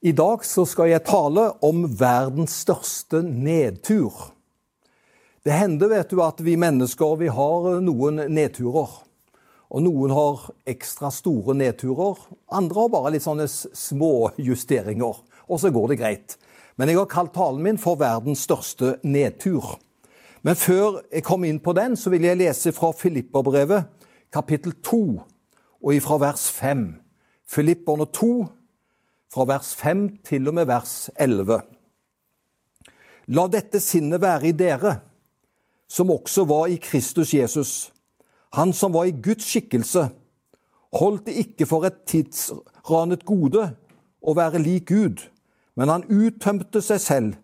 I dag så skal jeg tale om verdens største nedtur. Det hender vet du, at vi mennesker vi har noen nedturer. Og Noen har ekstra store nedturer, andre har bare litt sånne små justeringer. Og så går det greit. Men jeg har kalt talen min for verdens største nedtur. Men før jeg kom inn på den, så vil jeg lese fra Filipperbrevet, kapittel 2, og ifra vers 5. Filipperne 2, fra vers 5 til og med vers 11. La dette sinnet være i dere, som også var i Kristus Jesus. Han som var i Guds skikkelse, holdt det ikke for et tidsranet gode å være lik Gud, men han uttømte seg selv,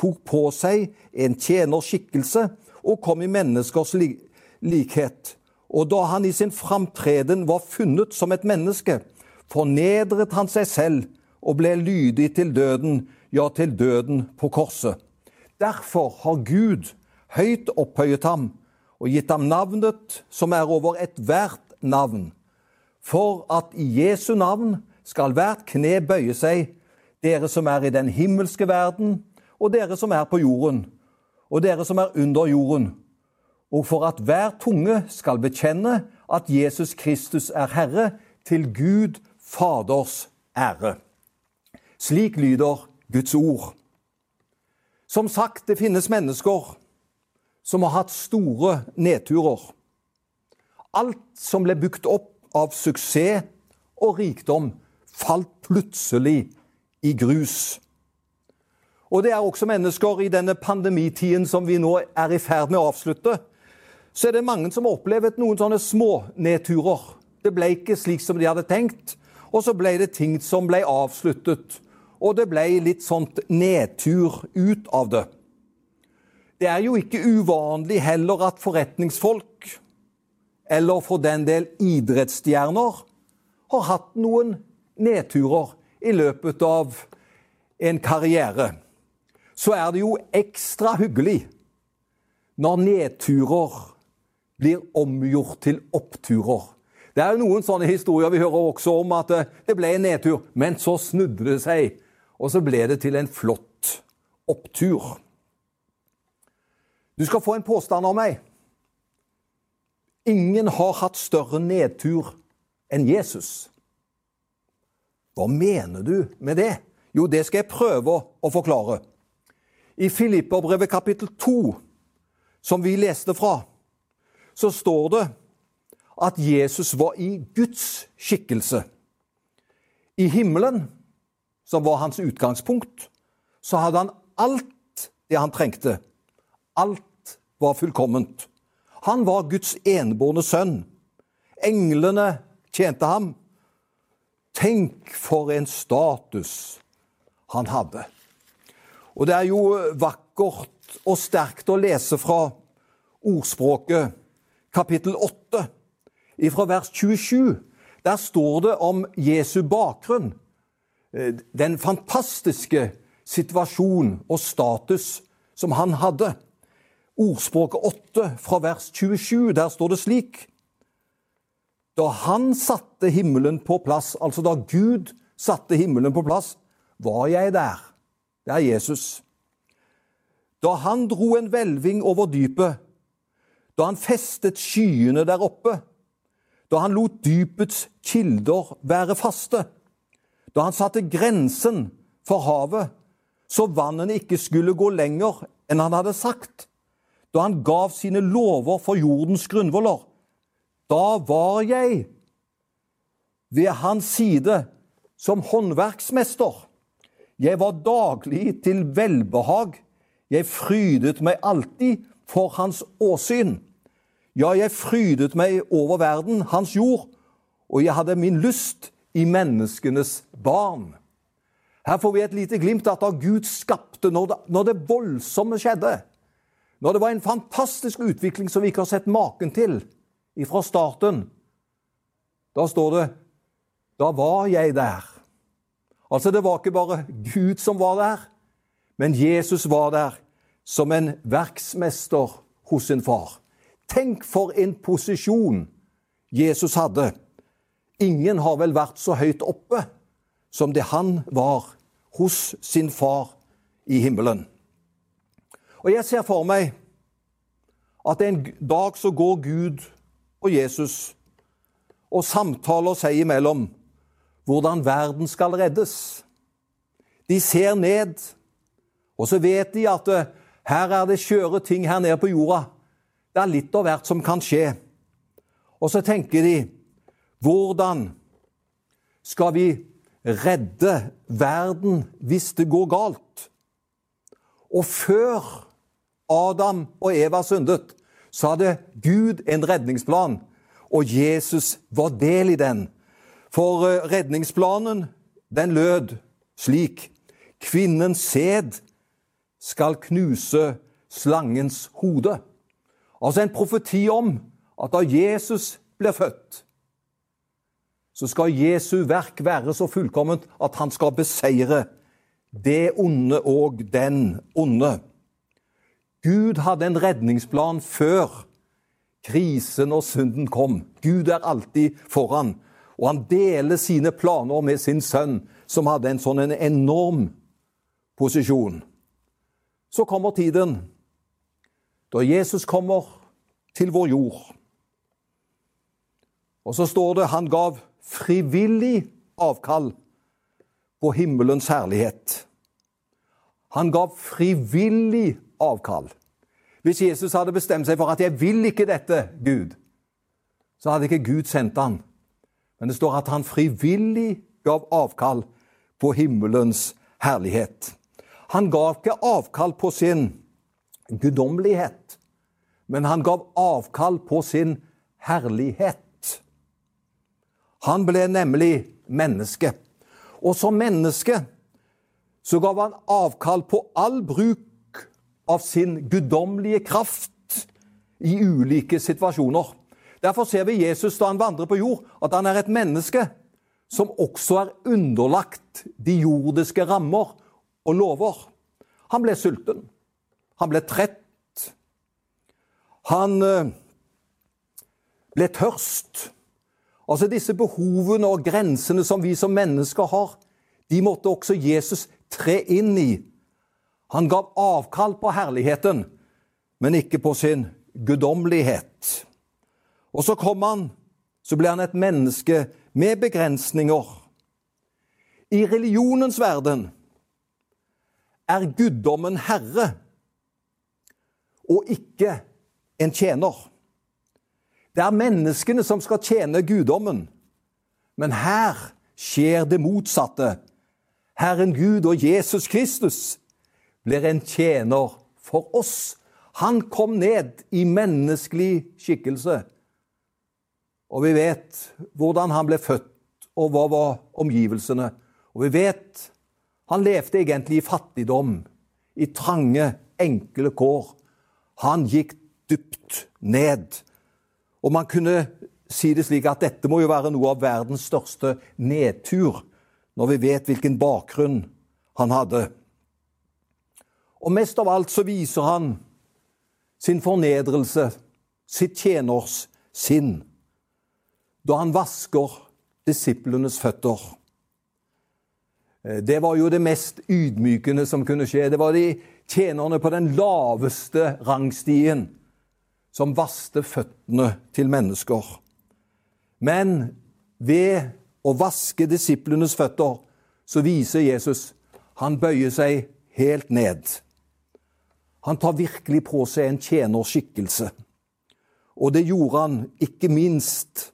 tok på seg en tjenerskikkelse og kom i menneskers likhet. Og da han i sin framtreden var funnet som et menneske, fornedret han seg selv og ble lydig til døden, ja, til døden på korset. Derfor har Gud høyt opphøyet ham og gitt ham navnet som er over ethvert navn, for at i Jesu navn skal hvert kne bøye seg, dere som er i den himmelske verden, og dere som er på jorden, og dere som er under jorden, og for at hver tunge skal bekjenne at Jesus Kristus er Herre, til Gud Faders ære. Slik lyder Guds ord. Som sagt, det finnes mennesker som har hatt store nedturer. Alt som ble bygd opp av suksess og rikdom, falt plutselig i grus. Og det er også mennesker i denne pandemitiden som vi nå er i ferd med å avslutte. Så er det mange som har opplevd noen sånne smånedturer. Det ble ikke slik som de hadde tenkt, og så ble det ting som ble avsluttet og det ble litt sånt nedtur ut av det. Det er jo ikke uvanlig heller at forretningsfolk, eller for den del idrettsstjerner, har hatt noen nedturer i løpet av en karriere. Så er det jo ekstra hyggelig når nedturer blir omgjort til oppturer. Det er jo noen sånne historier vi hører også om at det ble en nedtur, men så snudde det seg og så ble det til en flott opptur. Du skal få en påstand av meg. Ingen har hatt større nedtur enn Jesus. Hva mener du med det? Jo, det skal jeg prøve å forklare. I Filipperbrevet kapittel 2, som vi leste fra, så står det at Jesus var i Guds skikkelse. I himmelen som var hans utgangspunkt, så hadde han alt det han trengte. Alt var fullkomment. Han var Guds enbårne sønn. Englene tjente ham. Tenk for en status han hadde. Og det er jo vakkert og sterkt å lese fra ordspråket kapittel 8, ifra vers 27. Der står det om Jesu bakgrunn den fantastiske situasjon og status som han hadde. Ordspråket 8 fra vers 27, der står det slik Da han satte himmelen på plass, altså da Gud satte himmelen på plass, var jeg der. Det er Jesus. Da han dro en hvelving over dypet, da han festet skyene der oppe, da han lot dypets kilder være faste, da han satte grensen for havet, så vannene ikke skulle gå lenger enn han hadde sagt. Da han gav sine lover for jordens grunnvoller. Da var jeg ved hans side som håndverksmester. Jeg var daglig til velbehag. Jeg frydet meg alltid for hans åsyn. Ja, jeg frydet meg over verden, hans jord, og jeg hadde min lyst i menneskenes barn. Her får vi et lite glimt av at Gud skapte når det, når det voldsomme skjedde. Når det var en fantastisk utvikling som vi ikke har sett maken til fra starten. Da står det Da var jeg der. Altså, det var ikke bare Gud som var der, men Jesus var der som en verksmester hos sin far. Tenk for en posisjon Jesus hadde. Ingen har vel vært så høyt oppe som det han var hos sin far i himmelen. Og jeg ser for meg at en dag så går Gud og Jesus og samtaler seg imellom hvordan verden skal reddes. De ser ned, og så vet de at eh, her er det skjøre ting her nede på jorda. Det er litt av hvert som kan skje. Og så tenker de hvordan skal vi redde verden hvis det går galt? Og før Adam og Eva syndet, så hadde Gud en redningsplan, og Jesus var del i den. For eh, redningsplanen, den lød slik Kvinnens sæd skal knuse slangens hode. Altså en profeti om at da Jesus blir født, så skal Jesu verk være så fullkomment at han skal beseire det onde og den onde. Gud hadde en redningsplan før krisen og synden kom. Gud er alltid foran. Og han deler sine planer med sin sønn, som hadde en sånn en enorm posisjon. Så kommer tiden da Jesus kommer til vår jord. Og så står det han gav frivillig avkall på himmelens herlighet. Han gav frivillig avkall. Hvis Jesus hadde bestemt seg for at 'jeg vil ikke dette, Gud', så hadde ikke Gud sendt han. Men det står at han frivillig gav avkall på himmelens herlighet. Han gav ikke avkall på sin guddommelighet, men han gav avkall på sin herlighet. Han ble nemlig menneske. Og som menneske så gav han avkall på all bruk av sin guddommelige kraft i ulike situasjoner. Derfor ser vi Jesus da han vandrer på jord, at han er et menneske som også er underlagt de jordiske rammer og lover. Han ble sulten. Han ble trett. Han eh, ble tørst. Altså Disse behovene og grensene som vi som mennesker har, de måtte også Jesus tre inn i. Han gav avkall på herligheten, men ikke på sin guddommelighet. Og så kom han, så ble han et menneske med begrensninger. I religionens verden er guddommen herre og ikke en tjener. Det er menneskene som skal tjene guddommen. Men her skjer det motsatte. Herren Gud og Jesus Kristus blir en tjener for oss. Han kom ned i menneskelig skikkelse. Og vi vet hvordan han ble født, og hva var omgivelsene. Og vi vet han levde egentlig i fattigdom, i trange, enkle kår. Han gikk dypt ned og man kunne si det slik at dette må jo være noe av verdens største nedtur, når vi vet hvilken bakgrunn han hadde. Og mest av alt så viser han sin fornedrelse, sitt tjeners sinn, da han vasker disiplenes føtter. Det var jo det mest ydmykende som kunne skje. Det var de tjenerne på den laveste rangstien som vaste føttene til mennesker. Men ved å vaske disiplenes føtter så viser Jesus han bøyer seg helt ned. Han tar virkelig på seg en tjenerskikkelse. Og det gjorde han ikke minst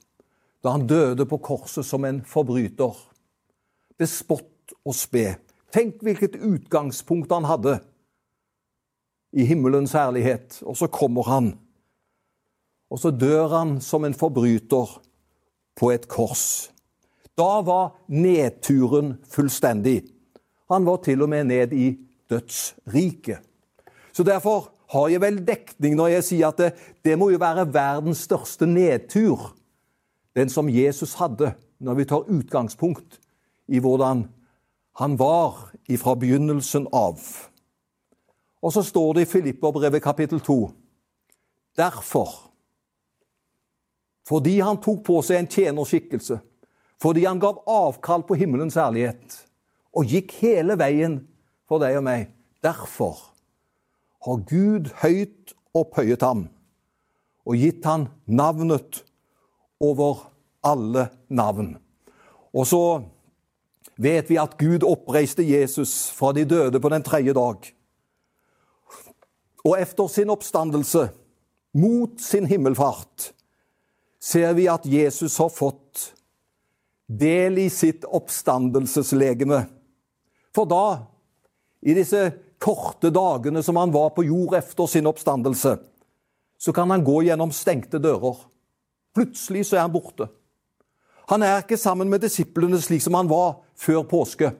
da han døde på korset som en forbryter. Bespott og spe. Tenk hvilket utgangspunkt han hadde i himmelens herlighet. Og så kommer han og så dør han som en forbryter på et kors. Da var nedturen fullstendig. Han var til og med ned i dødsriket. Så derfor har jeg vel dekning når jeg sier at det, det må jo være verdens største nedtur, den som Jesus hadde, når vi tar utgangspunkt i hvordan han var ifra begynnelsen av. Og så står det i Filipperbrevet kapittel 2. Derfor fordi han tok på seg en tjenerskikkelse, fordi han gav avkall på himmelens ærlighet og gikk hele veien for deg og meg. Derfor har Gud høyt opphøyet ham og gitt han navnet over alle navn. Og så vet vi at Gud oppreiste Jesus fra de døde på den tredje dag. Og efter sin oppstandelse, mot sin himmelfart, ser vi at Jesus har fått del i sitt oppstandelseslegeme. For da, i disse korte dagene som han var på jord efter sin oppstandelse, så kan han gå gjennom stengte dører. Plutselig så er han borte. Han er ikke sammen med disiplene slik som han var før påske.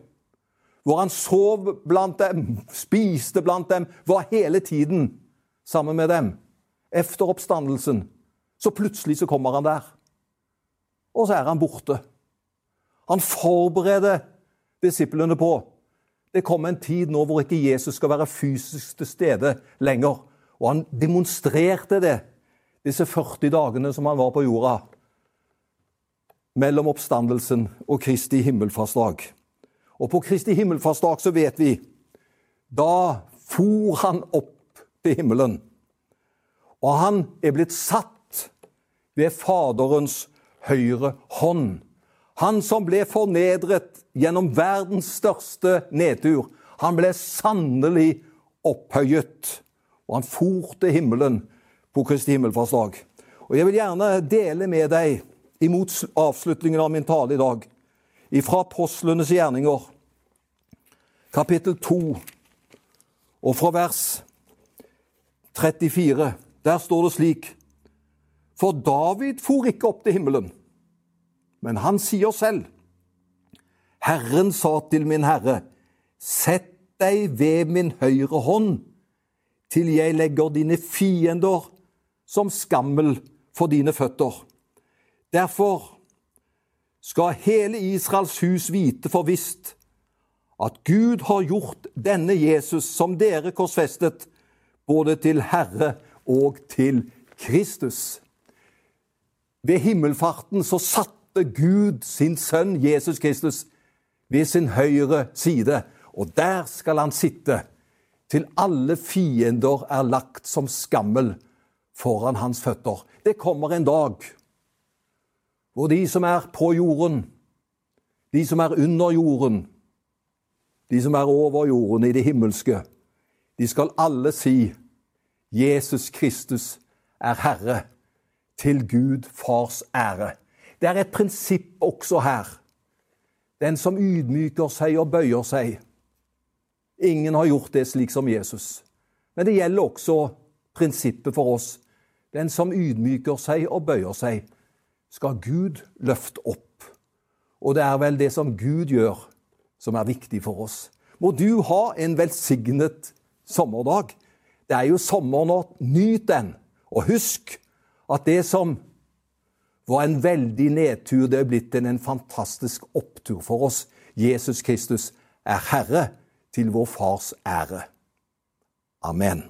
Hvor han sov blant dem, spiste blant dem, var hele tiden sammen med dem. Efter oppstandelsen. Så plutselig så kommer han der. Og så er han borte. Han forbereder disiplene på det kommer en tid nå hvor ikke Jesus skal være fysisk til stede lenger. Og han demonstrerte det disse 40 dagene som han var på jorda. Mellom oppstandelsen og Kristi himmelfartsdag. Og på Kristi himmelfartsdag så vet vi Da for han opp til himmelen. Og han er blitt satt ved Faderens høyre hånd. Han som ble fornedret gjennom verdens største nedtur. Han ble sannelig opphøyet, og han for til himmelen på Kristi himmelfartsdag. Og Jeg vil gjerne dele med deg, imot avslutningen av min tale i dag, ifra apostlenes gjerninger, kapittel 2, og fra vers 34. Der står det slik For David for ikke opp til himmelen men han sier selv, Herren sa til min Herre, sett deg ved min høyre hånd, til jeg legger dine fiender som skammel for dine føtter. Derfor skal hele Israels hus vite for visst at Gud har gjort denne Jesus, som dere korsfestet, både til Herre og til Kristus. Ved himmelfarten så satte Gud sin sønn Jesus Kristus ved sin høyre side, og der skal han sitte til alle fiender er lagt som skammel foran hans føtter. Det kommer en dag hvor de som er på jorden, de som er under jorden, de som er over jorden i det himmelske, de skal alle si Jesus Kristus er Herre, til Gud Fars ære. Det er et prinsipp også her. Den som ydmyker seg og bøyer seg. Ingen har gjort det slik som Jesus. Men det gjelder også prinsippet for oss. Den som ydmyker seg og bøyer seg, skal Gud løfte opp. Og det er vel det som Gud gjør, som er viktig for oss. Må du ha en velsignet sommerdag. Det er jo sommer nå. Nyt den. Og husk at det som var en veldig nedtur. Det er blitt en, en fantastisk opptur for oss. Jesus Kristus er Herre til vår Fars ære. Amen.